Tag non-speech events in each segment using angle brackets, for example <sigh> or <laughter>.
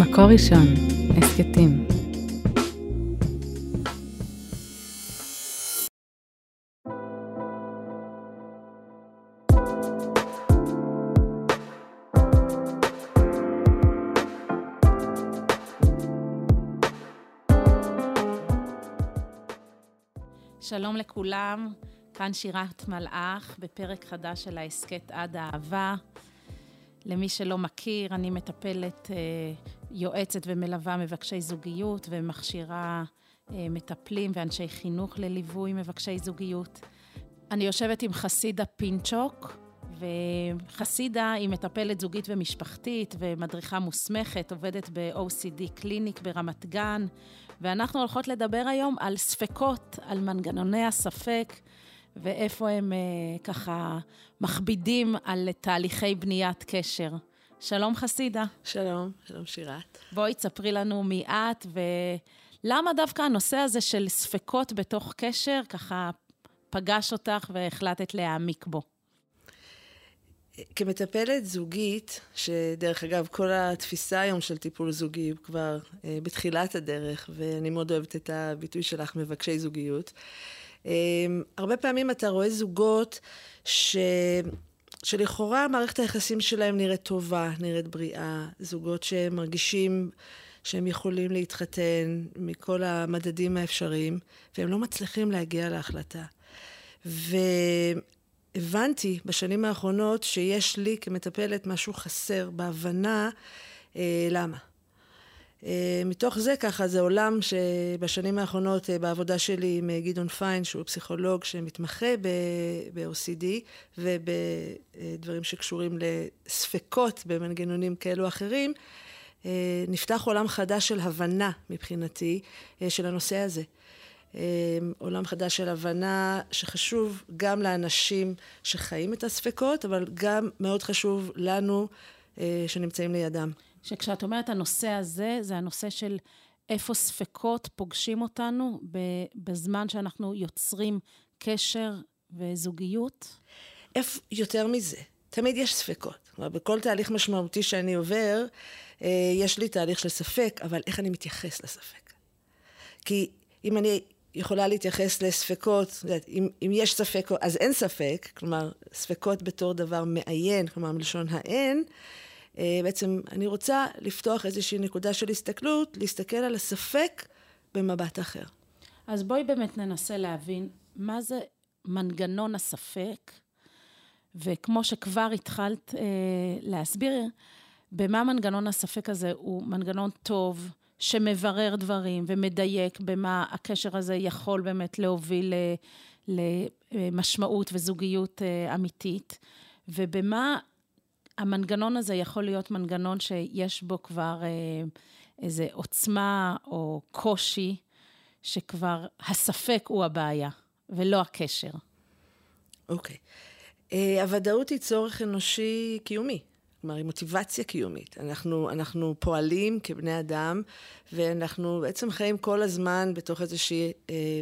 מקור ראשון, הסכתים. שלום לכולם, כאן שירת מלאך בפרק חדש של ההסכת עד האהבה. למי שלא מכיר, אני מטפלת, אה, יועצת ומלווה מבקשי זוגיות ומכשירה אה, מטפלים ואנשי חינוך לליווי מבקשי זוגיות. אני יושבת עם חסידה פינצ'וק, וחסידה היא מטפלת זוגית ומשפחתית ומדריכה מוסמכת, עובדת ב-OCD קליניק ברמת גן, ואנחנו הולכות לדבר היום על ספקות, על מנגנוני הספק. ואיפה הם אה, ככה מכבידים על תהליכי בניית קשר. שלום חסידה. שלום, שלום שירת. בואי תספרי לנו מי את ולמה דווקא הנושא הזה של ספקות בתוך קשר ככה פגש אותך והחלטת להעמיק בו. כמטפלת זוגית, שדרך אגב, כל התפיסה היום של טיפול זוגי הוא כבר אה, בתחילת הדרך, ואני מאוד אוהבת את הביטוי שלך, מבקשי זוגיות. אמ, הרבה פעמים אתה רואה זוגות ש... שלכאורה מערכת היחסים שלהם נראית טובה, נראית בריאה, זוגות שמרגישים שהם יכולים להתחתן מכל המדדים האפשריים, והם לא מצליחים להגיע להחלטה. והבנתי בשנים האחרונות שיש לי כמטפלת משהו חסר בהבנה אה, למה. אה, מתוך זה ככה, זה עולם שבשנים האחרונות אה, בעבודה שלי עם אה, גדעון פיין, שהוא פסיכולוג שמתמחה ב-OCD ובדברים שקשורים לספקות במנגנונים כאלו או אחרים, נפתח עולם חדש של הבנה מבחינתי של הנושא הזה. עולם חדש של הבנה שחשוב גם לאנשים שחיים את הספקות, אבל גם מאוד חשוב לנו שנמצאים לידם. שכשאת אומרת הנושא הזה, זה הנושא של איפה ספקות פוגשים אותנו בזמן שאנחנו יוצרים קשר וזוגיות? איפה, יותר מזה, תמיד יש ספקות. כלומר, בכל תהליך משמעותי שאני עובר, אה, יש לי תהליך של ספק, אבל איך אני מתייחס לספק? כי אם אני יכולה להתייחס לספקות, אם, אם יש ספק, אז אין ספק, כלומר, ספקות בתור דבר מעיין, כלומר, מלשון האין, בעצם אני רוצה לפתוח איזושהי נקודה של הסתכלות, להסתכל על הספק במבט אחר. אז בואי באמת ננסה להבין מה זה מנגנון הספק, וכמו שכבר התחלת אה, להסביר, במה מנגנון הספק הזה הוא מנגנון טוב, שמברר דברים ומדייק במה הקשר הזה יכול באמת להוביל למשמעות וזוגיות אה, אמיתית, ובמה המנגנון הזה יכול להיות מנגנון שיש בו כבר אה, איזו עוצמה או קושי, שכבר הספק הוא הבעיה, ולא הקשר. אוקיי. Okay. אה, הוודאות היא צורך אנושי קיומי. כלומר, היא מוטיבציה קיומית. אנחנו, אנחנו פועלים כבני אדם, ואנחנו בעצם חיים כל הזמן בתוך איזושהי אה,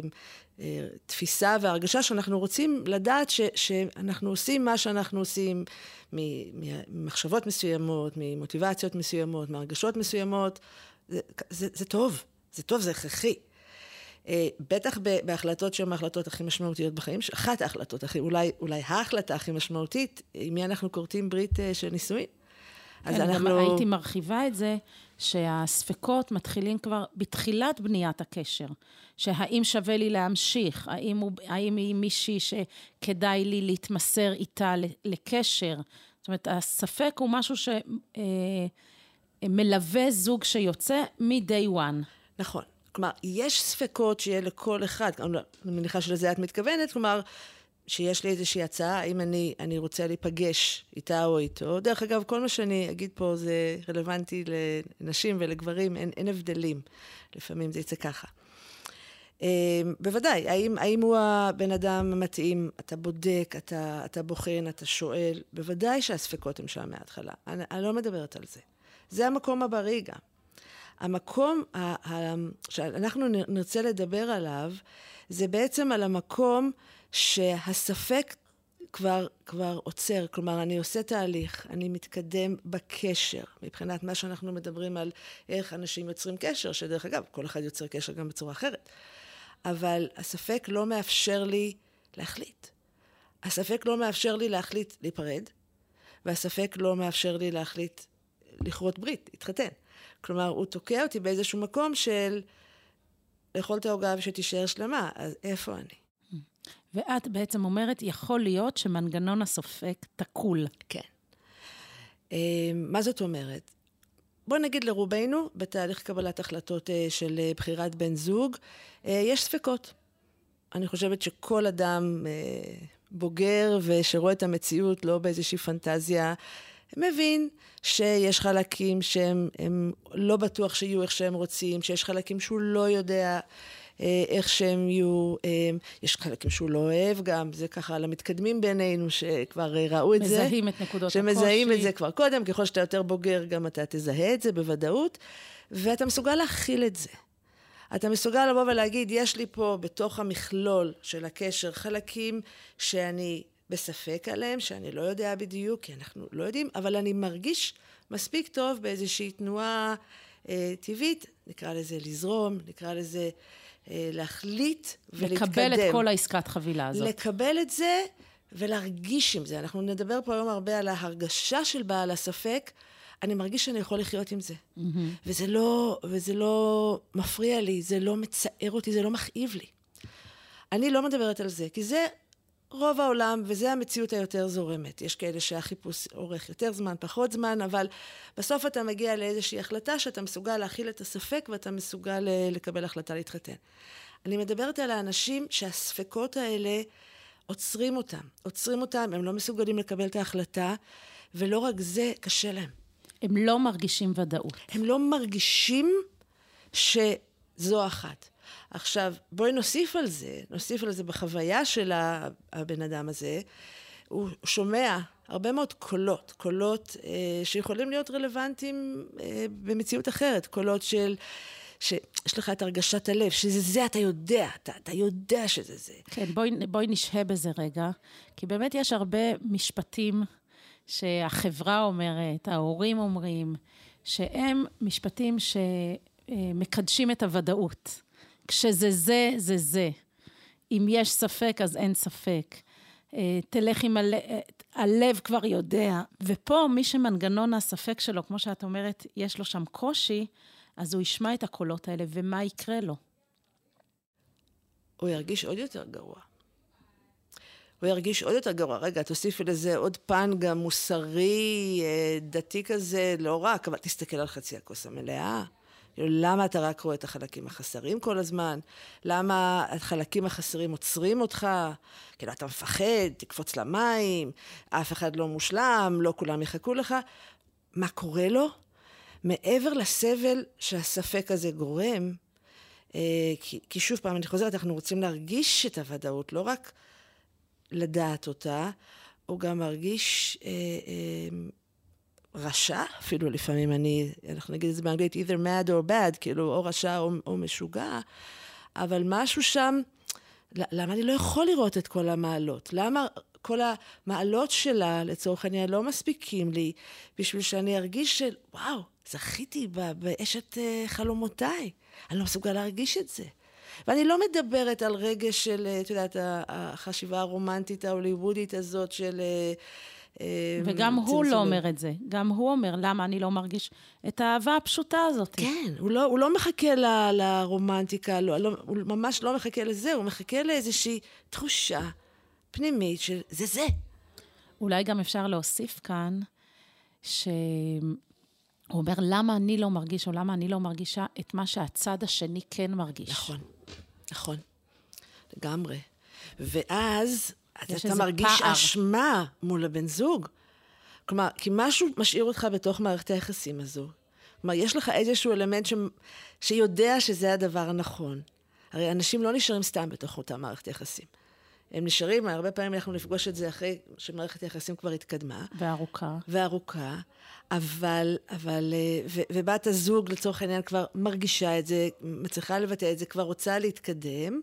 אה, תפיסה והרגשה שאנחנו רוצים לדעת ש, שאנחנו עושים מה שאנחנו עושים ממחשבות מסוימות, ממוטיבציות מסוימות, מהרגשות מסוימות. זה, זה, זה טוב, זה טוב, זה הכרחי. אה, בטח בהחלטות שהן ההחלטות הכי משמעותיות בחיים, אחת ההחלטות אולי, אולי ההחלטה הכי משמעותית, עם מי אנחנו כורתים ברית אה, של נישואין. אז כן, אנחנו... גם הייתי מרחיבה את זה, שהספקות מתחילים כבר בתחילת בניית הקשר. שהאם שווה לי להמשיך, האם, הוא, האם היא מישהי שכדאי לי להתמסר איתה לקשר. זאת אומרת, הספק הוא משהו שמלווה אה, זוג שיוצא מ-day one. נכון. כלומר, יש ספקות שיהיה לכל אחד, אני מניחה שלזה את מתכוונת, כלומר, שיש לי איזושהי הצעה, האם אני, אני רוצה להיפגש איתה או איתו. דרך אגב, כל מה שאני אגיד פה זה רלוונטי לנשים ולגברים, אין, אין הבדלים. לפעמים זה יצא ככה. Uh, בוודאי, האם, האם הוא הבן אדם המתאים? אתה בודק, אתה, אתה בוחן, אתה שואל. בוודאי שהספקות הם שם מההתחלה. אני, אני לא מדברת על זה. זה המקום הבריא גם. המקום ה, ה, שאנחנו נרצה לדבר עליו, זה בעצם על המקום שהספק כבר, כבר עוצר. כלומר, אני עושה תהליך, אני מתקדם בקשר, מבחינת מה שאנחנו מדברים על איך אנשים יוצרים קשר, שדרך אגב, כל אחד יוצר קשר גם בצורה אחרת. אבל הספק לא מאפשר לי להחליט. הספק לא מאפשר לי להחליט להיפרד, והספק לא מאפשר לי להחליט לכרות ברית, להתחתן. כלומר, הוא תוקע אותי באיזשהו מקום של לאכול את העוגה ושתישאר שלמה, אז איפה אני? ואת בעצם אומרת, יכול להיות שמנגנון הספק תקול. כן. אה, מה זאת אומרת? בוא נגיד לרובנו, בתהליך קבלת החלטות אה, של אה, בחירת בן זוג, יש ספקות. אני חושבת שכל אדם בוגר ושרואה את המציאות לא באיזושהי פנטזיה, מבין שיש חלקים שהם לא בטוח שיהיו איך שהם רוצים, שיש חלקים שהוא לא יודע איך שהם יהיו, אה, יש חלקים שהוא לא אוהב גם, זה ככה למתקדמים בינינו שכבר אה, ראו את מזהים זה. מזהים את נקודות הקושי. שמזהים את זה כבר קודם, ככל שאתה יותר בוגר גם אתה תזהה את זה בוודאות, ואתה מסוגל להכיל את זה. אתה מסוגל לבוא ולהגיד, יש לי פה בתוך המכלול של הקשר חלקים שאני בספק עליהם, שאני לא יודע בדיוק, כי אנחנו לא יודעים, אבל אני מרגיש מספיק טוב באיזושהי תנועה אה, טבעית, נקרא לזה לזרום, נקרא לזה אה, להחליט ולהתקדם. לקבל את כל העסקת חבילה הזאת. לקבל את זה ולהרגיש עם זה. אנחנו נדבר פה היום הרבה על ההרגשה של בעל הספק. אני מרגיש שאני יכול לחיות עם זה. Mm-hmm. וזה לא, וזה לא מפריע לי, זה לא מצער אותי, זה לא מכאיב לי. אני לא מדברת על זה, כי זה רוב העולם, וזה המציאות היותר זורמת. יש כאלה שהחיפוש אורך יותר זמן, פחות זמן, אבל בסוף אתה מגיע לאיזושהי החלטה שאתה מסוגל להכיל את הספק ואתה מסוגל אה, לקבל החלטה להתחתן. אני מדברת על האנשים שהספקות האלה עוצרים אותם. עוצרים אותם, הם לא מסוגלים לקבל את ההחלטה, ולא רק זה, קשה להם. הם לא מרגישים ודאות. הם לא מרגישים שזו אחת. עכשיו, בואי נוסיף על זה, נוסיף על זה בחוויה של הבן אדם הזה. הוא שומע הרבה מאוד קולות, קולות אה, שיכולים להיות רלוונטיים אה, במציאות אחרת, קולות של... שיש לך את הרגשת הלב, שזה זה, אתה יודע, אתה, אתה יודע שזה זה. כן, בואי, בואי נשהה בזה רגע, כי באמת יש הרבה משפטים שהחברה אומרת, ההורים אומרים, שהם משפטים שמקדשים את הוודאות. כשזה זה, זה זה. אם יש ספק, אז אין ספק. אה, תלך עם הלב, הלב כבר יודע. ופה, מי שמנגנון הספק שלו, כמו שאת אומרת, יש לו שם קושי, אז הוא ישמע את הקולות האלה, ומה יקרה לו? הוא ירגיש עוד יותר גרוע. הוא ירגיש עוד יותר גרוע. רגע, תוסיפי לזה עוד פן גם מוסרי, אה, דתי כזה, לא רק, אבל תסתכל על חצי הכוס המלאה. למה אתה רק רואה את החלקים החסרים כל הזמן? למה החלקים החסרים עוצרים אותך? כאילו, אתה מפחד, תקפוץ למים, אף אחד לא מושלם, לא כולם יחכו לך. מה קורה לו? מעבר לסבל שהספק הזה גורם, אה, כי, כי שוב פעם, אני חוזרת, אנחנו רוצים להרגיש את הוודאות, לא רק לדעת אותה, הוא גם מרגיש אה, אה, רשע, אפילו לפעמים אני, אנחנו נגיד את זה באנגלית, either mad or bad, כאילו, או רשע או, או משוגע, אבל משהו שם, למה אני לא יכול לראות את כל המעלות? למה כל המעלות שלה, לצורך העניין, לא מספיקים לי בשביל שאני ארגיש של, וואו, זכיתי באשת אה, חלומותיי. אני לא מסוגל להרגיש את זה. ואני לא מדברת על רגש של, אה, את יודעת, החשיבה הרומנטית ההוליוודית הזאת של... אה, אה, וגם הוא לא אומר את זה. גם הוא אומר, למה אני לא מרגיש את האהבה הפשוטה הזאת. כן, הוא לא, הוא לא מחכה ל, לרומנטיקה, לא, לא, הוא ממש לא מחכה לזה, הוא מחכה לאיזושהי תחושה פנימית של זה זה. אולי גם אפשר להוסיף כאן, שהוא אומר, למה אני לא מרגיש, או למה אני לא מרגישה את מה שהצד השני כן מרגיש. נכון, נכון, לגמרי. ואז אתה מרגיש פער. אשמה מול הבן זוג. כלומר, כי משהו משאיר אותך בתוך מערכת היחסים הזו. כלומר, יש לך איזשהו אלמנט ש... שיודע שזה הדבר הנכון. הרי אנשים לא נשארים סתם בתוך אותה מערכת יחסים. הם נשארים, הרבה פעמים אנחנו נפגוש את זה אחרי שמערכת היחסים כבר התקדמה. וארוכה. וארוכה. אבל, אבל, אה, ו, ובת הזוג לצורך העניין כבר מרגישה את זה, מצליחה לבטא את זה, כבר רוצה להתקדם,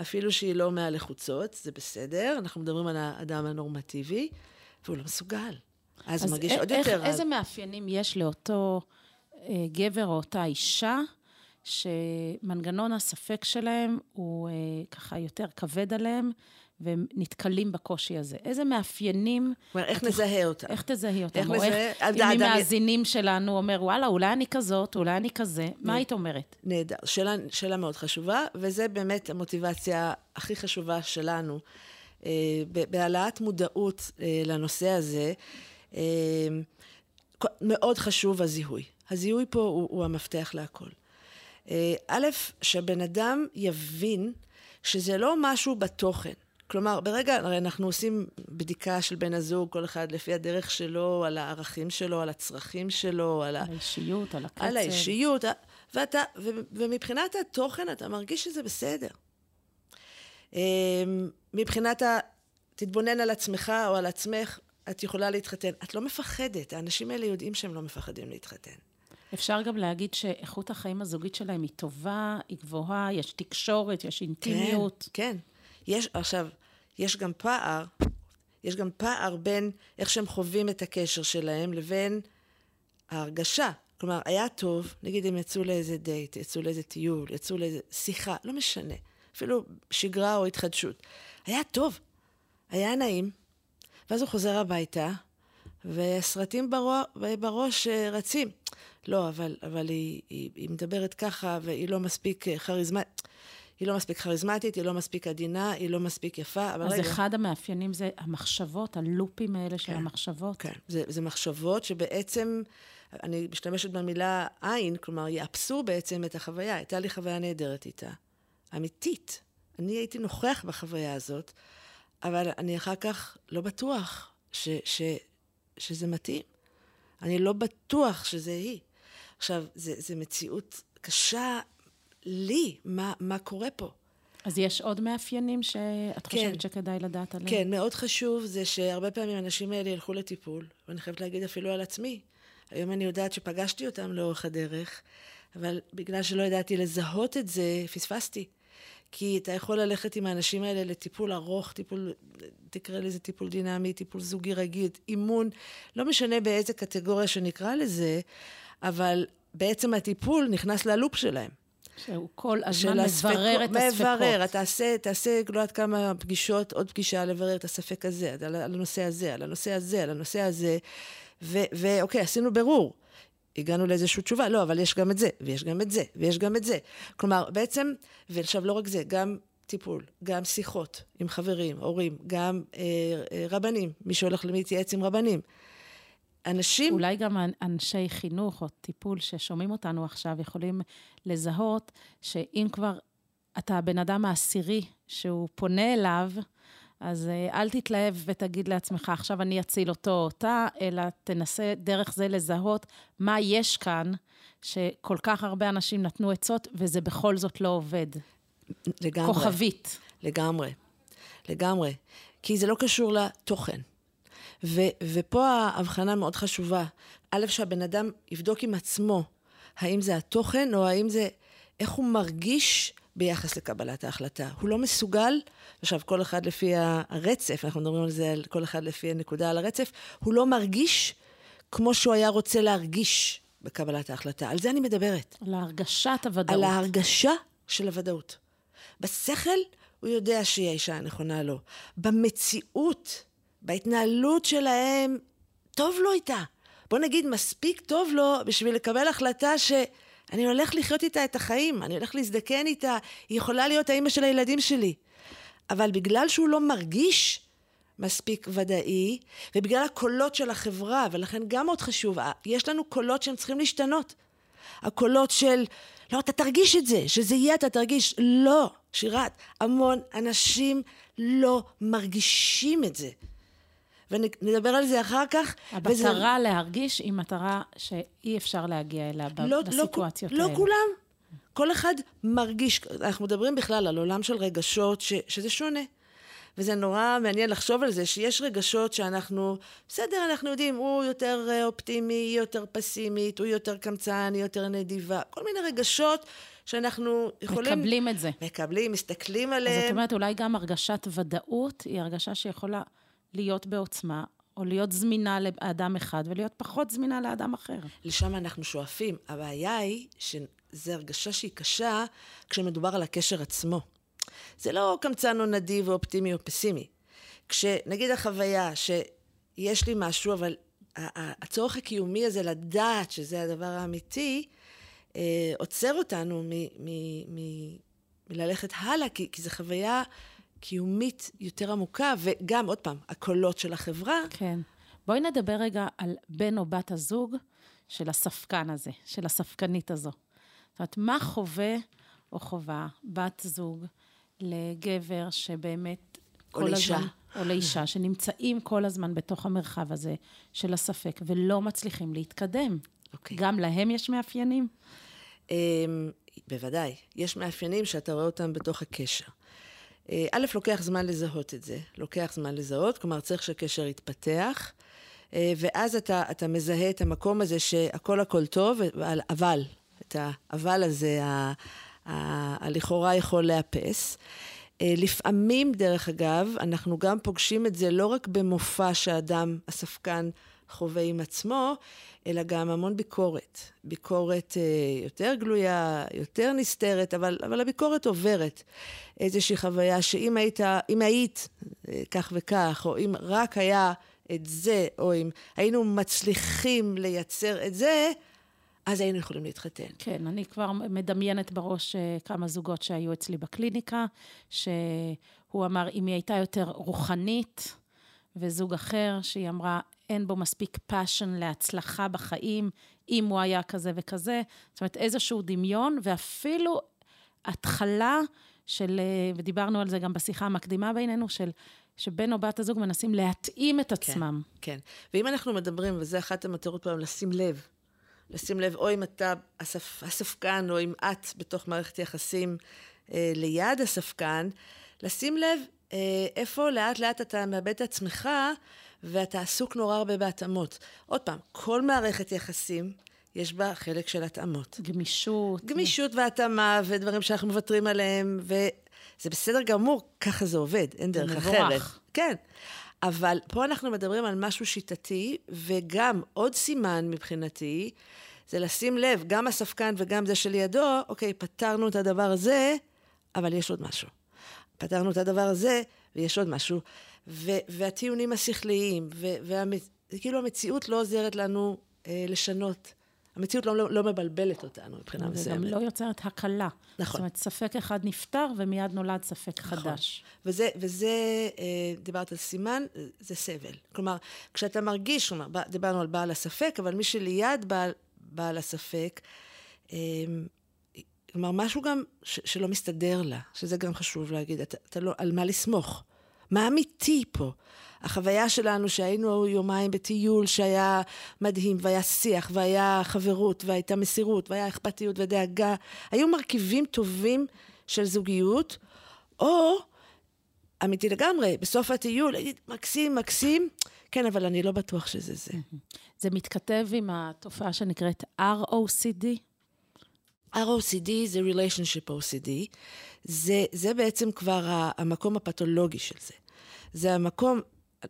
אפילו שהיא לא מהלחוצות, זה בסדר, אנחנו מדברים על האדם הנורמטיבי, והוא לא מסוגל. אז, אז הוא מרגיש עוד יותר רע. איזה מאפיינים יש לאותו אה, גבר או אותה אישה, שמנגנון הספק שלהם הוא אה, ככה יותר כבד עליהם, והם נתקלים בקושי הזה. איזה מאפיינים... כלומר, איך נזהה אותם? איך תזהי אותם? איך נזהה? אם מהמאזינים שלנו אומר, וואלה, אולי אני כזאת, אולי אני כזה, מה היית אומרת? נהדר. שאלה, שאלה מאוד חשובה, וזה באמת המוטיבציה הכי חשובה שלנו. אה, בהעלאת מודעות אה, לנושא הזה, אה, מאוד חשוב הזיהוי. הזיהוי פה הוא, הוא המפתח להכל. א', שהבן אדם יבין שזה לא משהו בתוכן. כלומר, ברגע, הרי אנחנו עושים בדיקה של בן הזוג, כל אחד לפי הדרך שלו, על הערכים שלו, על הצרכים שלו, על, האישיות, על הקצב. על האישיות, ואתה, ו, ומבחינת התוכן אתה מרגיש שזה בסדר. אמ, מבחינת ה... תתבונן על עצמך או על עצמך, את יכולה להתחתן. את לא מפחדת, האנשים האלה יודעים שהם לא מפחדים להתחתן. אפשר גם להגיד שאיכות החיים הזוגית שלהם היא טובה, היא גבוהה, יש תקשורת, יש אינטימיות. כן, כן. יש, עכשיו, יש גם פער, יש גם פער בין איך שהם חווים את הקשר שלהם לבין ההרגשה. כלומר, היה טוב, נגיד הם יצאו לאיזה דייט, יצאו לאיזה טיול, יצאו לאיזה שיחה, לא משנה, אפילו שגרה או התחדשות. היה טוב, היה נעים, ואז הוא חוזר הביתה, וסרטים בראש, אה, רצים. לא, אבל, אבל היא, היא, היא מדברת ככה, והיא לא מספיק אה, כריזמטית. היא לא מספיק כריזמטית, היא לא מספיק עדינה, היא לא מספיק יפה, אבל אז רגע... אז אחד המאפיינים זה המחשבות, הלופים האלה של כן, המחשבות. כן, זה, זה מחשבות שבעצם, אני משתמשת במילה עין, כלומר, יאפסו בעצם את החוויה. הייתה לי חוויה נהדרת איתה, אמיתית. אני הייתי נוכח בחוויה הזאת, אבל אני אחר כך לא בטוח ש, ש, שזה מתאים. אני לא בטוח שזה היא. עכשיו, זו מציאות קשה לי, מה, מה קורה פה. אז יש עוד מאפיינים שאת כן, חושבת שכדאי לדעת עליהם? כן, מאוד חשוב זה שהרבה פעמים האנשים האלה ילכו לטיפול, ואני חייבת להגיד אפילו על עצמי. היום אני יודעת שפגשתי אותם לאורך הדרך, אבל בגלל שלא ידעתי לזהות את זה, פספסתי. כי אתה יכול ללכת עם האנשים האלה לטיפול ארוך, טיפול, תקרא לזה טיפול דינמי, טיפול זוגי רגיל, אימון, לא משנה באיזה קטגוריה שנקרא לזה, אבל בעצם הטיפול נכנס ללופ שלהם. שהוא כל הזמן מברר את הספקות. מברר, תעשה, תעשה לא יודעת כמה פגישות, עוד פגישה לברר את הספק הזה, על, על הנושא הזה, על הנושא הזה, על הנושא הזה, ואוקיי, עשינו ברור. הגענו לאיזושהי תשובה, לא, אבל יש גם את זה, ויש גם את זה, ויש גם את זה. כלומר, בעצם, ועכשיו לא רק זה, גם טיפול, גם שיחות עם חברים, הורים, גם אה, אה, רבנים, מי שהולך להתייעץ עם רבנים. אנשים... אולי גם אנשי חינוך או טיפול ששומעים אותנו עכשיו יכולים לזהות שאם כבר אתה הבן אדם העשירי שהוא פונה אליו, אז אה, אל תתלהב ותגיד לעצמך, עכשיו אני אציל אותו או אותה, אלא תנסה דרך זה לזהות מה יש כאן, שכל כך הרבה אנשים נתנו עצות, וזה בכל זאת לא עובד. לגמרי. כוכבית. לגמרי. לגמרי. כי זה לא קשור לתוכן. ו- ופה ההבחנה מאוד חשובה. א', שהבן אדם יבדוק עם עצמו האם זה התוכן או האם זה איך הוא מרגיש ביחס לקבלת ההחלטה. הוא לא מסוגל, עכשיו כל אחד לפי הרצף, אנחנו מדברים על זה, על כל אחד לפי הנקודה על הרצף, הוא לא מרגיש כמו שהוא היה רוצה להרגיש בקבלת ההחלטה. על זה אני מדברת. על הרגשת הוודאות. על ההרגשה של הוודאות. בשכל הוא יודע שהיא האישה הנכונה לו. במציאות בהתנהלות שלהם, טוב לו איתה. בוא נגיד, מספיק טוב לו בשביל לקבל החלטה שאני הולך לחיות איתה את החיים, אני הולך להזדקן איתה, היא יכולה להיות האימא של הילדים שלי. אבל בגלל שהוא לא מרגיש מספיק ודאי, ובגלל הקולות של החברה, ולכן גם מאוד חשוב, יש לנו קולות שהם צריכים להשתנות. הקולות של, לא, אתה תרגיש את זה, שזה יהיה, אתה תרגיש. לא, שירת, המון אנשים לא מרגישים את זה. ונדבר על זה אחר כך. המטרה וזה... להרגיש היא מטרה שאי אפשר להגיע אליה לא, לא בסיטואציות לא, האלה. לא כולם. כל אחד מרגיש, אנחנו מדברים בכלל על עולם של רגשות ש, שזה שונה. וזה נורא מעניין לחשוב על זה, שיש רגשות שאנחנו, בסדר, אנחנו יודעים, הוא יותר אה, אופטימי, היא יותר פסימית, הוא יותר קמצן, היא יותר נדיבה, כל מיני רגשות שאנחנו יכולים... מקבלים את זה. מקבלים, מסתכלים עליהם. אז את אומרת, אולי גם הרגשת ודאות היא הרגשה שיכולה להיות בעוצמה, או להיות זמינה לאדם אחד ולהיות פחות זמינה לאדם אחר. לשם אנחנו שואפים. הבעיה היא שזו הרגשה שהיא קשה כשמדובר על הקשר עצמו. זה לא קמצן או נדיב או אופטימי או פסימי. כשנגיד החוויה שיש לי משהו, אבל הצורך הקיומי הזה לדעת שזה הדבר האמיתי, אה, עוצר אותנו מללכת הלאה, כי, כי זו חוויה קיומית יותר עמוקה, וגם, עוד פעם, הקולות של החברה. כן. בואי נדבר רגע על בן או בת הזוג של הספקן הזה, של הספקנית הזו. זאת אומרת, מה חווה או חווה בת זוג לגבר שבאמת או כל לאישה. הזמן... או לאישה, שנמצאים כל הזמן בתוך המרחב הזה של הספק ולא מצליחים להתקדם. Okay. אוקיי. גם להם יש מאפיינים? Um, בוודאי. יש מאפיינים שאתה רואה אותם בתוך הקשר. אה, א', לוקח זמן לזהות את זה. לוקח זמן לזהות, כלומר צריך שהקשר יתפתח, אה, ואז אתה, אתה מזהה את המקום הזה שהכל הכל טוב, אבל, את האבל הזה, הלכאורה יכול לאפס. אה, לפעמים, דרך אגב, אנחנו גם פוגשים את זה לא רק במופע שהאדם, הספקן, חווה עם עצמו, אלא גם המון ביקורת. ביקורת אה, יותר גלויה, יותר נסתרת, אבל, אבל הביקורת עוברת איזושהי חוויה שאם היית, אם היית אה, כך וכך, או אם רק היה את זה, או אם היינו מצליחים לייצר את זה, אז היינו יכולים להתחתן. כן, אני כבר מדמיינת בראש אה, כמה זוגות שהיו אצלי בקליניקה, שהוא אמר, אם היא הייתה יותר רוחנית, וזוג אחר, שהיא אמרה, אין בו מספיק passion להצלחה בחיים, אם הוא היה כזה וכזה. זאת אומרת, איזשהו דמיון, ואפילו התחלה של, אה, ודיברנו על זה גם בשיחה המקדימה בינינו, של שבן או בת הזוג מנסים להתאים את עצמם. כן, כן. ואם אנחנו מדברים, וזה אחת המטרות פעם, לשים לב, לשים לב, או אם אתה הספ, הספקן, או אם את בתוך מערכת יחסים אה, ליד הספקן, לשים לב איפה לאט לאט אתה מאבד את עצמך, ואתה עסוק נורא הרבה בהתאמות. עוד פעם, כל מערכת יחסים, יש בה חלק של התאמות. גמישות. גמישות והתאמה, ודברים שאנחנו מוותרים עליהם, וזה בסדר גמור, ככה זה עובד, אין דרך מבורך. אחרת. מבורך. כן. אבל פה אנחנו מדברים על משהו שיטתי, וגם עוד סימן מבחינתי, זה לשים לב, גם הספקן וגם זה שלידו, אוקיי, פתרנו את הדבר הזה, אבל יש עוד משהו. פתרנו את הדבר הזה, ויש עוד משהו. ו- והטיעונים השכליים, וכאילו המציאות לא עוזרת לנו אה, לשנות. המציאות לא, לא, לא מבלבלת אותנו מבחינה מסוימת. וגם לא יוצרת הקלה. נכון. זאת אומרת, ספק אחד נפתר ומיד נולד ספק נכון. חדש. וזה, וזה אה, דיברת על סימן, זה סבל. כלומר, כשאתה מרגיש, כלומר, דיברנו על בעל הספק, אבל מי שליד בעל, בעל הספק, אה, כלומר, משהו גם ש, שלא מסתדר לה, שזה גם חשוב להגיד, אתה, אתה לא, על מה לסמוך. מה אמיתי פה? החוויה שלנו שהיינו יומיים בטיול שהיה מדהים, והיה שיח, והיה חברות, והייתה מסירות, והיה אכפתיות ודאגה, היו מרכיבים טובים של זוגיות, או, אמיתי לגמרי, בסוף הטיול, להגיד, מקסים, מקסים, כן, אבל אני לא בטוח שזה זה. זה מתכתב עם התופעה שנקראת ROCD? ROCD זה Relationship OCD, זה, זה בעצם כבר המקום הפתולוגי של זה. זה המקום,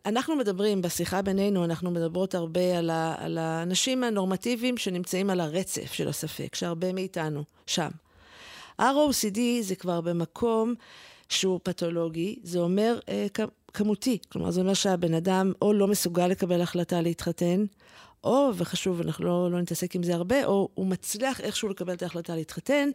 אנחנו מדברים, בשיחה בינינו, אנחנו מדברות הרבה על, ה, על האנשים הנורמטיביים שנמצאים על הרצף של הספק, שהרבה מאיתנו שם. ROCD זה כבר במקום שהוא פתולוגי, זה אומר אה, כמותי. כלומר, זה אומר שהבן אדם או לא מסוגל לקבל החלטה להתחתן, או, וחשוב, אנחנו לא, לא נתעסק עם זה הרבה, או הוא מצליח איכשהו לקבל את ההחלטה להתחתן,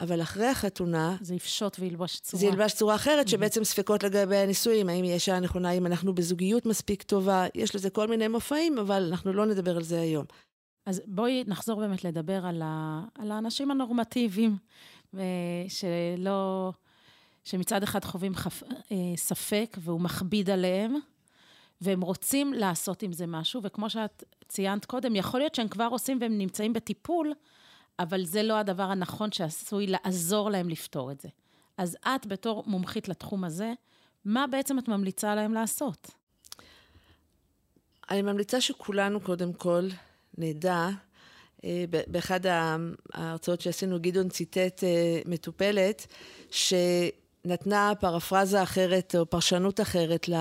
אבל אחרי החתונה... זה יפשוט וילבש צורה. זה ילבש צורה אחרת, mm-hmm. שבעצם ספקות לגבי הנישואים, האם היא אישה נכונה, האם אנחנו בזוגיות מספיק טובה, יש לזה כל מיני מופעים, אבל אנחנו לא נדבר על זה היום. אז בואי נחזור באמת לדבר על, ה... על האנשים הנורמטיביים, שלא... שמצד אחד חווים חפ... אה, ספק והוא מכביד עליהם, והם רוצים לעשות עם זה משהו, וכמו שאת ציינת קודם, יכול להיות שהם כבר עושים והם נמצאים בטיפול, אבל זה לא הדבר הנכון שעשוי לעזור להם לפתור את זה. אז את, בתור מומחית לתחום הזה, מה בעצם את ממליצה להם לעשות? אני ממליצה שכולנו קודם כל נדע אה, באחד ההרצאות שעשינו, גדעון ציטט אה, מטופלת, שנתנה פרפרזה אחרת או פרשנות אחרת ל...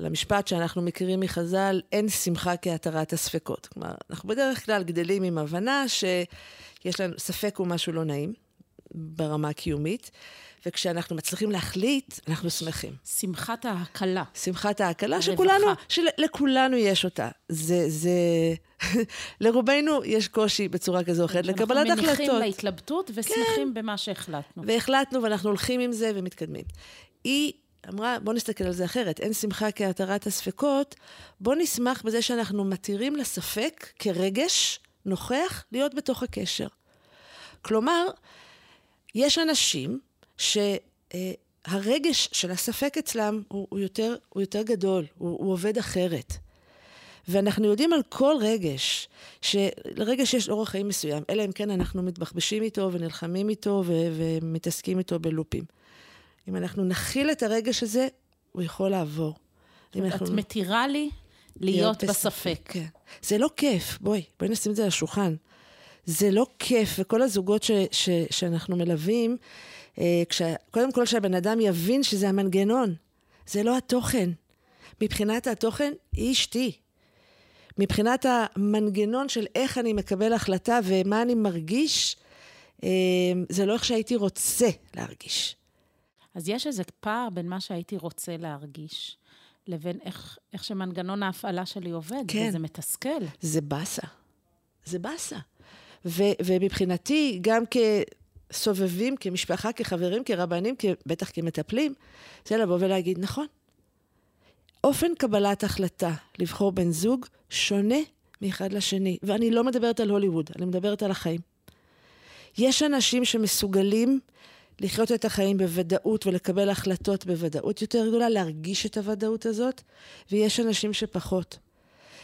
למשפט שאנחנו מכירים מחז"ל, אין שמחה כהתרת הספקות. כלומר, אנחנו בדרך כלל גדלים עם הבנה שיש לנו, ספק הוא משהו לא נעים ברמה הקיומית, וכשאנחנו מצליחים להחליט, אנחנו שמחים. שמחת ההקלה. שמחת ההקלה, שכולנו, שלכולנו יש אותה. זה, זה... <laughs> לרובנו יש קושי בצורה כזו או אחרת לקבלת החלטות. אנחנו מניחים להתלבטות ושמחים כן. במה שהחלטנו. והחלטנו ואנחנו הולכים עם זה ומתקדמים. היא אמרה, בוא נסתכל על זה אחרת, אין שמחה כהתרת הספקות, בוא נשמח בזה שאנחנו מתירים לספק כרגש נוכח להיות בתוך הקשר. כלומר, יש אנשים שהרגש של הספק אצלם הוא, הוא, יותר, הוא יותר גדול, הוא, הוא עובד אחרת. ואנחנו יודעים על כל רגש, שלרגש יש אורח חיים מסוים, אלא אם כן אנחנו מתבחבשים איתו ונלחמים איתו ומתעסקים איתו בלופים. אם אנחנו נכיל את הרגש הזה, הוא יכול לעבור. את אנחנו... מתירה לי להיות בספק. כן. זה לא כיף, בואי, בואי נשים את זה על השולחן. זה לא כיף, וכל הזוגות ש- ש- שאנחנו מלווים, אה, כש... קודם כל שהבן אדם יבין שזה המנגנון, זה לא התוכן. מבחינת התוכן, היא אשתי. מבחינת המנגנון של איך אני מקבל החלטה ומה אני מרגיש, אה, זה לא איך שהייתי רוצה להרגיש. אז יש איזה פער בין מה שהייתי רוצה להרגיש, לבין איך, איך שמנגנון ההפעלה שלי עובד, כן. וזה מתסכל. זה באסה. זה באסה. ו- ומבחינתי, גם כסובבים, כמשפחה, כחברים, כרבנים, בטח כמטפלים, זה לבוא ולהגיד, נכון, אופן קבלת החלטה לבחור בן זוג שונה מאחד לשני. ואני לא מדברת על הוליווד, אני מדברת על החיים. יש אנשים שמסוגלים לחיות את החיים בוודאות ולקבל החלטות בוודאות יותר גדולה, להרגיש את הוודאות הזאת, ויש אנשים שפחות.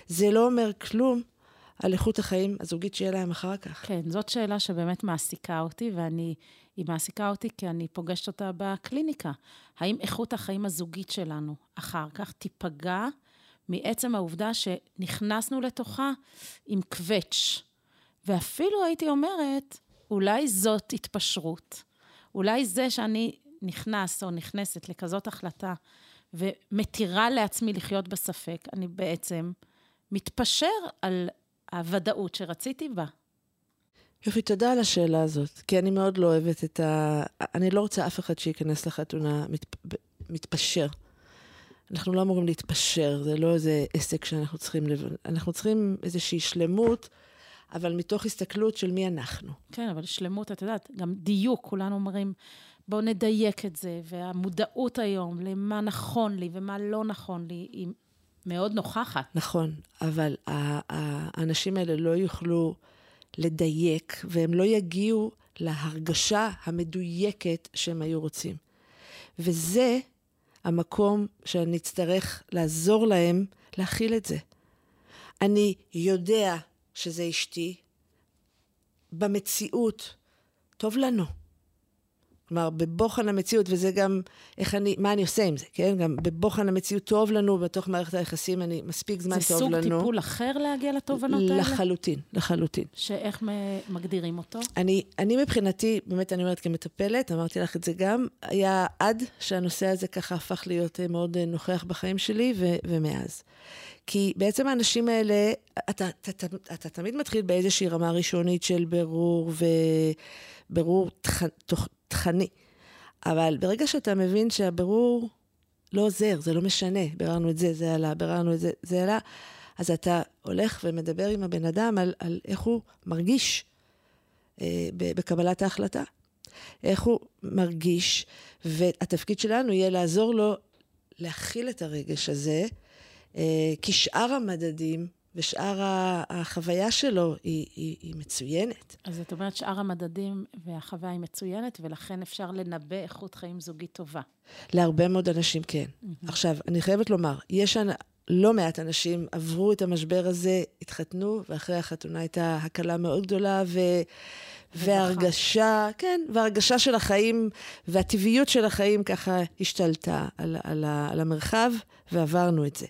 זה לא אומר כלום על איכות החיים הזוגית שיהיה להם אחר כך. כן, זאת שאלה שבאמת מעסיקה אותי, ואני, היא מעסיקה אותי כי אני פוגשת אותה בקליניקה. האם איכות החיים הזוגית שלנו אחר כך תיפגע מעצם העובדה שנכנסנו לתוכה עם קווץ'? ואפילו הייתי אומרת, אולי זאת התפשרות. אולי זה שאני נכנס או נכנסת לכזאת החלטה ומתירה לעצמי לחיות בספק, אני בעצם מתפשר על הוודאות שרציתי בה. יופי, תודה על השאלה הזאת, כי אני מאוד לא אוהבת את ה... אני לא רוצה אף אחד שייכנס לחתונה מת... מתפשר. אנחנו לא אמורים להתפשר, זה לא איזה עסק שאנחנו צריכים... לב... אנחנו צריכים איזושהי שלמות. אבל מתוך הסתכלות של מי אנחנו. כן, אבל שלמות, את יודעת, גם דיוק, כולנו אומרים, בואו נדייק את זה, והמודעות היום למה נכון לי ומה לא נכון לי, היא מאוד נוכחת. נכון, אבל האנשים האלה לא יוכלו לדייק, והם לא יגיעו להרגשה המדויקת שהם היו רוצים. וזה המקום שאני אצטרך לעזור להם להכיל את זה. אני יודע שזה אשתי, במציאות, טוב לנו. כלומר, בבוחן המציאות, וזה גם איך אני, מה אני עושה עם זה, כן? גם בבוחן המציאות טוב לנו, בתוך מערכת היחסים, אני, מספיק זמן טוב לנו. זה סוג טיפול אחר להגיע לתובנות האלה? לחלוטין, לחלוטין. שאיך מגדירים אותו? אני, אני מבחינתי, באמת אני אומרת כמטפלת, אמרתי לך את זה גם, היה עד שהנושא הזה ככה הפך להיות אה, מאוד אה, נוכח בחיים שלי, ו, ומאז. כי בעצם האנשים האלה, אתה, אתה, אתה, אתה תמיד מתחיל באיזושהי רמה ראשונית של בירור ובירור תכ, תכני. אבל ברגע שאתה מבין שהבירור לא עוזר, זה לא משנה, ביררנו את זה, זה עלה, ביררנו את זה, זה עלה, אז אתה הולך ומדבר עם הבן אדם על, על איך הוא מרגיש אה, בקבלת ההחלטה. איך הוא מרגיש, והתפקיד שלנו יהיה לעזור לו להכיל את הרגש הזה, כי שאר המדדים ושאר החוויה שלו היא, היא, היא מצוינת. אז את אומרת שאר המדדים והחוויה היא מצוינת, ולכן אפשר לנבא איכות חיים זוגית טובה. להרבה מאוד אנשים כן. Mm-hmm. עכשיו, אני חייבת לומר, יש לא מעט אנשים עברו את המשבר הזה, התחתנו, ואחרי החתונה הייתה הקלה מאוד גדולה, ו... והרגשה, כן, והרגשה של החיים והטבעיות של החיים ככה השתלטה על, על, על המרחב, ועברנו את זה.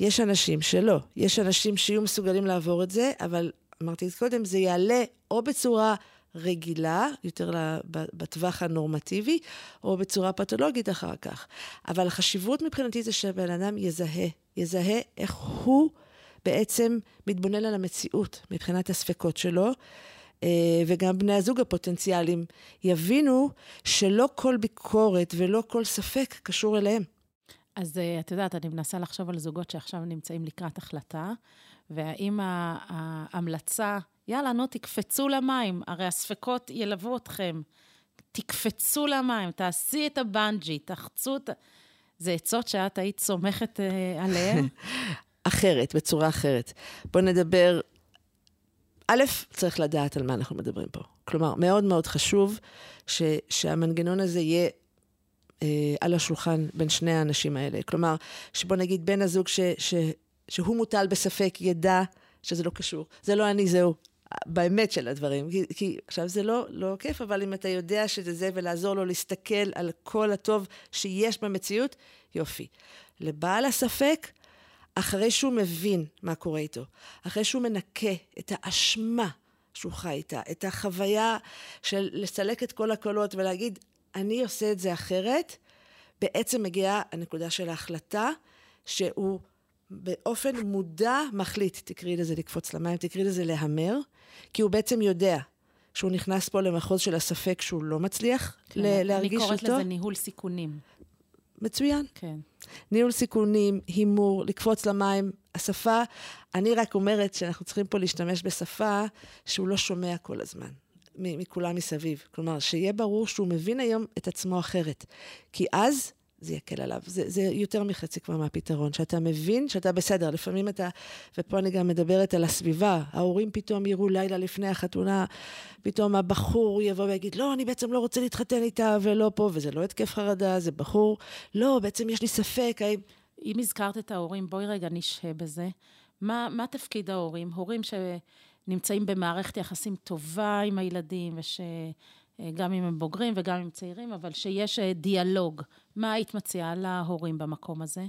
יש אנשים שלא, יש אנשים שיהיו מסוגלים לעבור את זה, אבל אמרתי קודם, זה יעלה או בצורה רגילה, יותר בטווח הנורמטיבי, או בצורה פתולוגית אחר כך. אבל החשיבות מבחינתי זה שהבן אדם יזהה, יזהה איך הוא בעצם מתבונן על המציאות מבחינת הספקות שלו. אה, וגם בני הזוג הפוטנציאליים יבינו שלא כל ביקורת ולא כל ספק קשור אליהם. אז אה, את יודעת, אני מנסה לחשוב על זוגות שעכשיו נמצאים לקראת החלטה, והאם ההמלצה, יאללה, נו, תקפצו למים, הרי הספקות ילוו אתכם. תקפצו למים, תעשי את הבנג'י, תחצו את... זה עצות שאת היית סומכת אה, עליהן? <laughs> אחרת, בצורה אחרת. בואו נדבר... א', צריך לדעת על מה אנחנו מדברים פה. כלומר, מאוד מאוד חשוב ש, שהמנגנון הזה יהיה אה, על השולחן בין שני האנשים האלה. כלומר, שבוא נגיד בן הזוג ש, ש, שהוא מוטל בספק ידע שזה לא קשור. זה לא אני, זהו. באמת של הדברים. כי, כי עכשיו זה לא, לא כיף, אבל אם אתה יודע שזה זה ולעזור לו להסתכל על כל הטוב שיש במציאות, יופי. לבעל הספק, אחרי שהוא מבין מה קורה איתו, אחרי שהוא מנקה את האשמה שהוא חי איתה, את החוויה של לסלק את כל הקולות ולהגיד, אני עושה את זה אחרת, בעצם מגיעה הנקודה של ההחלטה שהוא באופן מודע מחליט, תקראי לזה לקפוץ למים, תקראי לזה להמר, כי הוא בעצם יודע שהוא נכנס פה למחוז של הספק שהוא לא מצליח כן, להרגיש אותו. אני קוראת לזה ניהול סיכונים. מצוין. כן. ניהול סיכונים, הימור, לקפוץ למים, השפה, אני רק אומרת שאנחנו צריכים פה להשתמש בשפה שהוא לא שומע כל הזמן. מכולם מסביב. כלומר, שיהיה ברור שהוא מבין היום את עצמו אחרת. כי אז זה יקל עליו. זה, זה יותר מחצי כבר מהפתרון, שאתה מבין שאתה בסדר. לפעמים אתה, ופה אני גם מדברת על הסביבה, ההורים פתאום יראו לילה לפני החתונה, פתאום הבחור יבוא ויגיד, לא, אני בעצם לא רוצה להתחתן איתה ולא פה, וזה לא התקף חרדה, זה בחור, לא, בעצם יש לי ספק, האם... אם הזכרת את ההורים, בואי רגע נשהה בזה. מה, מה תפקיד ההורים? הורים שנמצאים במערכת יחסים טובה עם הילדים, וש... אה, גם אם הם בוגרים וגם אם צעירים, אבל שיש אה, דיאלוג. מה היית מציעה להורים במקום הזה?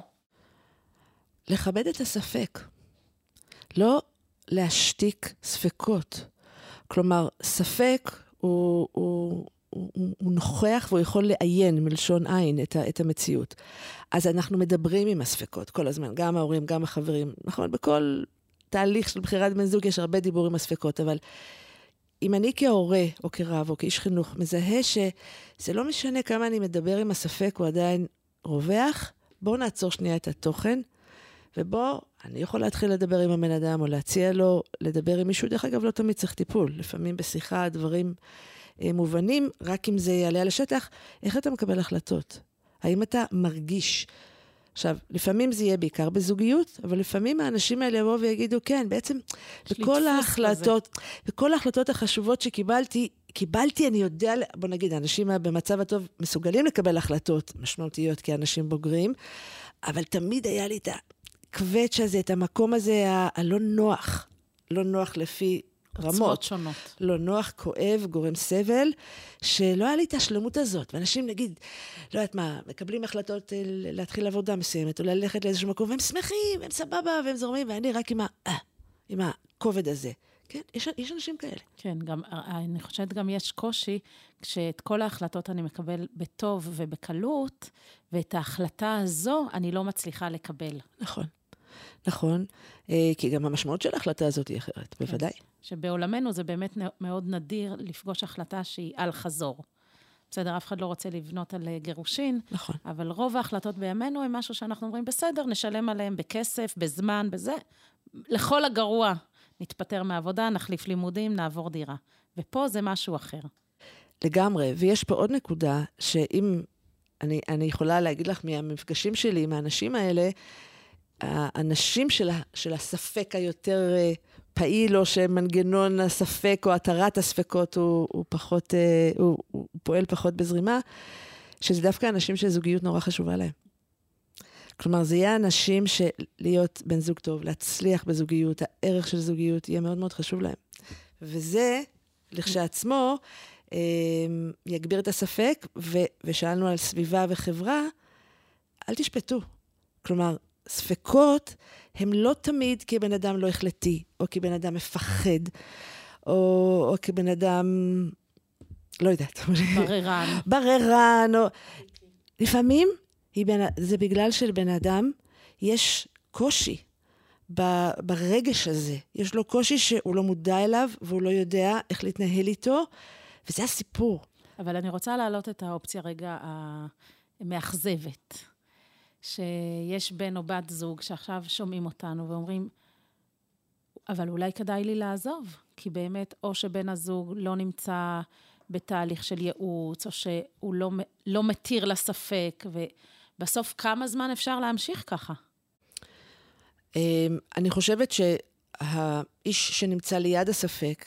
לכבד את הספק. לא להשתיק ספקות. כלומר, ספק הוא, הוא, הוא, הוא נוכח והוא יכול לעיין מלשון עין את, ה, את המציאות. אז אנחנו מדברים עם הספקות כל הזמן, גם ההורים, גם החברים. נכון, בכל תהליך של בחירת בן זוג יש הרבה דיבור עם הספקות, אבל אם אני כהורה או כרב או כאיש חינוך מזהה שזה לא משנה כמה אני מדבר עם הספק, הוא עדיין רווח, בואו נעצור שנייה את התוכן, ובואו, אני יכול להתחיל לדבר עם הבן אדם או להציע לו לדבר עם מישהו. דרך אגב, לא תמיד צריך טיפול. לפעמים בשיחה דברים אה, מובנים, רק אם זה יעלה על השטח, איך אתה מקבל החלטות? האם אתה מרגיש עכשיו, לפעמים זה יהיה בעיקר בזוגיות, אבל לפעמים האנשים האלה יבואו ויגידו, כן, בעצם בכל ההחלטות, בכל ההחלטות החשובות שקיבלתי, קיבלתי, אני יודע, בוא נגיד, האנשים במצב הטוב מסוגלים לקבל החלטות משמעותיות כאנשים בוגרים, אבל תמיד היה לי את הקווץ' הזה, את המקום הזה הלא נוח, לא נוח לפי רמות. שונות. לא נוח, כואב, גורם סבל, שלא היה לי את השלמות הזאת. ואנשים, נגיד, לא יודעת מה, מקבלים החלטות אה, להתחיל עבודה מסוימת, או ללכת לאיזשהו מקום, והם שמחים, הם סבבה, והם זורמים, ואני רק עם, ה, אה, עם הכובד הזה. כן, יש, יש אנשים כאלה. כן, גם, אה, אני חושבת גם יש קושי, כשאת כל ההחלטות אני מקבל בטוב ובקלות, ואת ההחלטה הזו אני לא מצליחה לקבל. נכון. נכון, כי גם המשמעות של ההחלטה הזאת היא אחרת, כן. בוודאי. שבעולמנו זה באמת מאוד נדיר לפגוש החלטה שהיא על חזור. בסדר, אף אחד לא רוצה לבנות על אה, גירושין. נכון. אבל רוב ההחלטות בימינו הם משהו שאנחנו אומרים, בסדר, נשלם עליהם בכסף, בזמן, בזה. לכל הגרוע, נתפטר מהעבודה, נחליף לימודים, נעבור דירה. ופה זה משהו אחר. לגמרי, ויש פה עוד נקודה, שאם אני, אני יכולה להגיד לך מהמפגשים שלי עם האנשים האלה, האנשים של, של הספק היותר אה, פעיל, או שמנגנון הספק או התרת הספקות הוא, הוא פחות, אה, הוא, הוא פועל פחות בזרימה, שזה דווקא אנשים שזוגיות נורא חשובה להם. כלומר, זה יהיה אנשים שלהיות בן זוג טוב, להצליח בזוגיות, הערך של זוגיות יהיה מאוד מאוד חשוב להם. וזה, לכשעצמו, אה, יגביר את הספק, ו, ושאלנו על סביבה וחברה, אל תשפטו. כלומר, הספקות הם לא תמיד כי בן אדם לא החלטי, או כי בן אדם מפחד, או, או כי בן אדם, לא יודעת. בררן. <laughs> בררן, או... לפעמים בין... זה בגלל שלבן אדם יש קושי ברגש הזה. יש לו קושי שהוא לא מודע אליו, והוא לא יודע איך להתנהל איתו, וזה הסיפור. אבל אני רוצה להעלות את האופציה רגע המאכזבת. שיש בן או בת זוג שעכשיו שומעים אותנו ואומרים, אבל אולי כדאי לי לעזוב, כי באמת, או שבן הזוג לא נמצא בתהליך של ייעוץ, או שהוא לא, לא מתיר לספק, ובסוף כמה זמן אפשר להמשיך ככה? אמ, אני חושבת שהאיש שנמצא ליד הספק,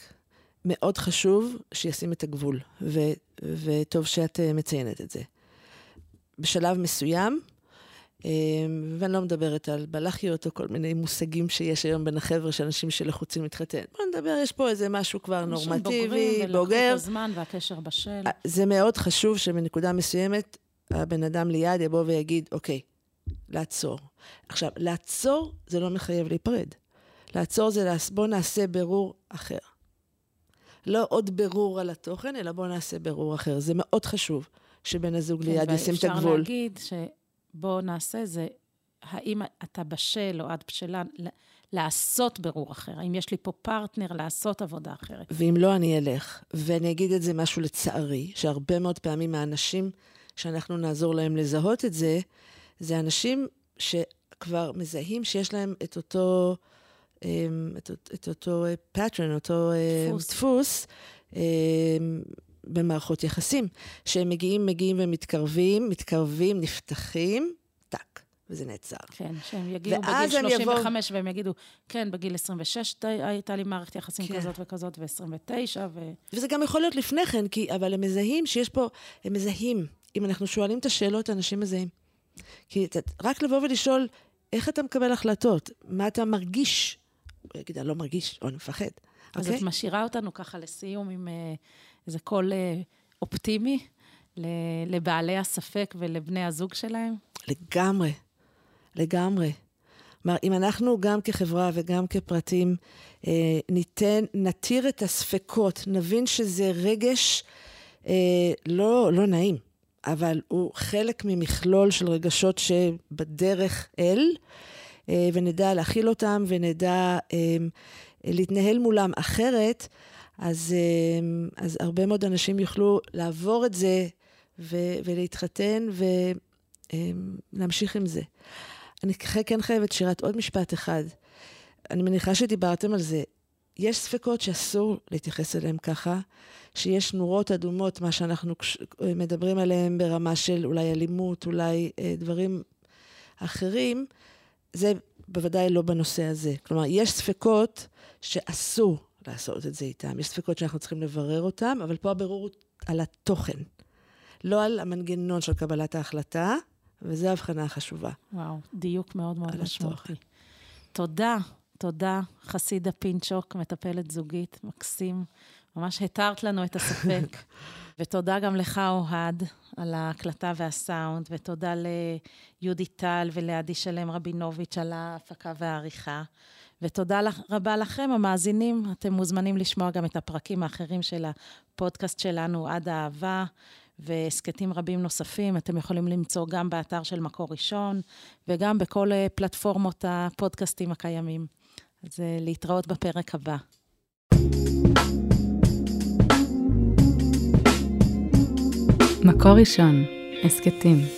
מאוד חשוב שישים את הגבול, ו, וטוב שאת אה, מציינת את זה. בשלב מסוים, ואני לא מדברת על בלחיות או כל מיני מושגים שיש היום בין החבר'ה של אנשים שלחוצים להתחתן. בוא נדבר, יש פה איזה משהו כבר נורמטיבי, בוגר. הזמן והקשר בשל. אה, זה מאוד חשוב שבנקודה מסוימת הבן אדם ליד יבוא ויגיד, אוקיי, לעצור. עכשיו, לעצור זה לא מחייב להיפרד. לעצור זה, בוא נעשה ברור אחר. לא עוד ברור על התוכן, אלא בוא נעשה ברור אחר. זה מאוד חשוב שבן הזוג כן, ליד ישים את הגבול. אפשר להגיד שבוא נעשה זה, האם אתה בשל או את בשלה לעשות ברור אחר? האם יש לי פה פרטנר לעשות עבודה אחרת? ואם לא, אני אלך. ואני אגיד את זה משהו לצערי, שהרבה מאוד פעמים האנשים שאנחנו נעזור להם לזהות את זה, זה אנשים שכבר מזהים שיש להם את אותו, אמ, את, את אותו pattern, אותו אמ, דפוס, דפוס אמ, במערכות יחסים. שהם מגיעים, מגיעים ומתקרבים, מתקרבים, נפתחים, טאק. וזה נעצר. כן, שהם יגיעו בגיל 35 יבוא... והם יגידו, כן, בגיל 26 הייתה לי מערכת יחסים כן. כזאת וכזאת, ו-29, ו... וזה גם יכול להיות לפני כן, כי, אבל הם מזהים שיש פה, הם מזהים. אם אנחנו שואלים את השאלות, אנשים מזהים. כי רק לבוא ולשאול, איך אתה מקבל החלטות? מה אתה מרגיש? הוא יגיד, אני לא מרגיש, או אני מפחד. אז okay? את אוקיי? משאירה אותנו ככה לסיום עם uh, איזה קול uh, אופטימי לבעלי הספק ולבני הזוג שלהם? לגמרי, לגמרי. כלומר, אם אנחנו גם כחברה וגם כפרטים אה, ניתן, נתיר את הספקות, נבין שזה רגש אה, לא, לא נעים. אבל הוא חלק ממכלול של רגשות שבדרך אל, אה, ונדע להכיל אותם ונדע אה, להתנהל מולם אחרת, אז, אה, אז הרבה מאוד אנשים יוכלו לעבור את זה ו- ולהתחתן ולהמשיך עם זה. אני כן חייבת, שירת, עוד משפט אחד. אני מניחה שדיברתם על זה. יש ספקות שאסור להתייחס אליהם ככה, שיש נורות אדומות, מה שאנחנו מדברים עליהם ברמה של אולי אלימות, אולי אה, דברים אחרים, זה בוודאי לא בנושא הזה. כלומר, יש ספקות שאסור לעשות את זה איתם. יש ספקות שאנחנו צריכים לברר אותם, אבל פה הבירור על התוכן, לא על המנגנון של קבלת ההחלטה, וזו ההבחנה החשובה. וואו, דיוק מאוד מאוד משמעותי. תודה, תודה, חסידה פינצ'וק, מטפלת זוגית, מקסים. ממש התרת לנו את הספק. <laughs> ותודה גם לך, אוהד, על ההקלטה והסאונד, ותודה ליהודי טל ולעדי שלם רבינוביץ' על ההפקה והעריכה. ותודה רבה לכם, המאזינים. אתם מוזמנים לשמוע גם את הפרקים האחרים של הפודקאסט שלנו, עד האהבה, והסכתים רבים נוספים. אתם יכולים למצוא גם באתר של מקור ראשון, וגם בכל פלטפורמות הפודקאסטים הקיימים. אז אה, להתראות בפרק הבא. מקור ראשון, הסכתים.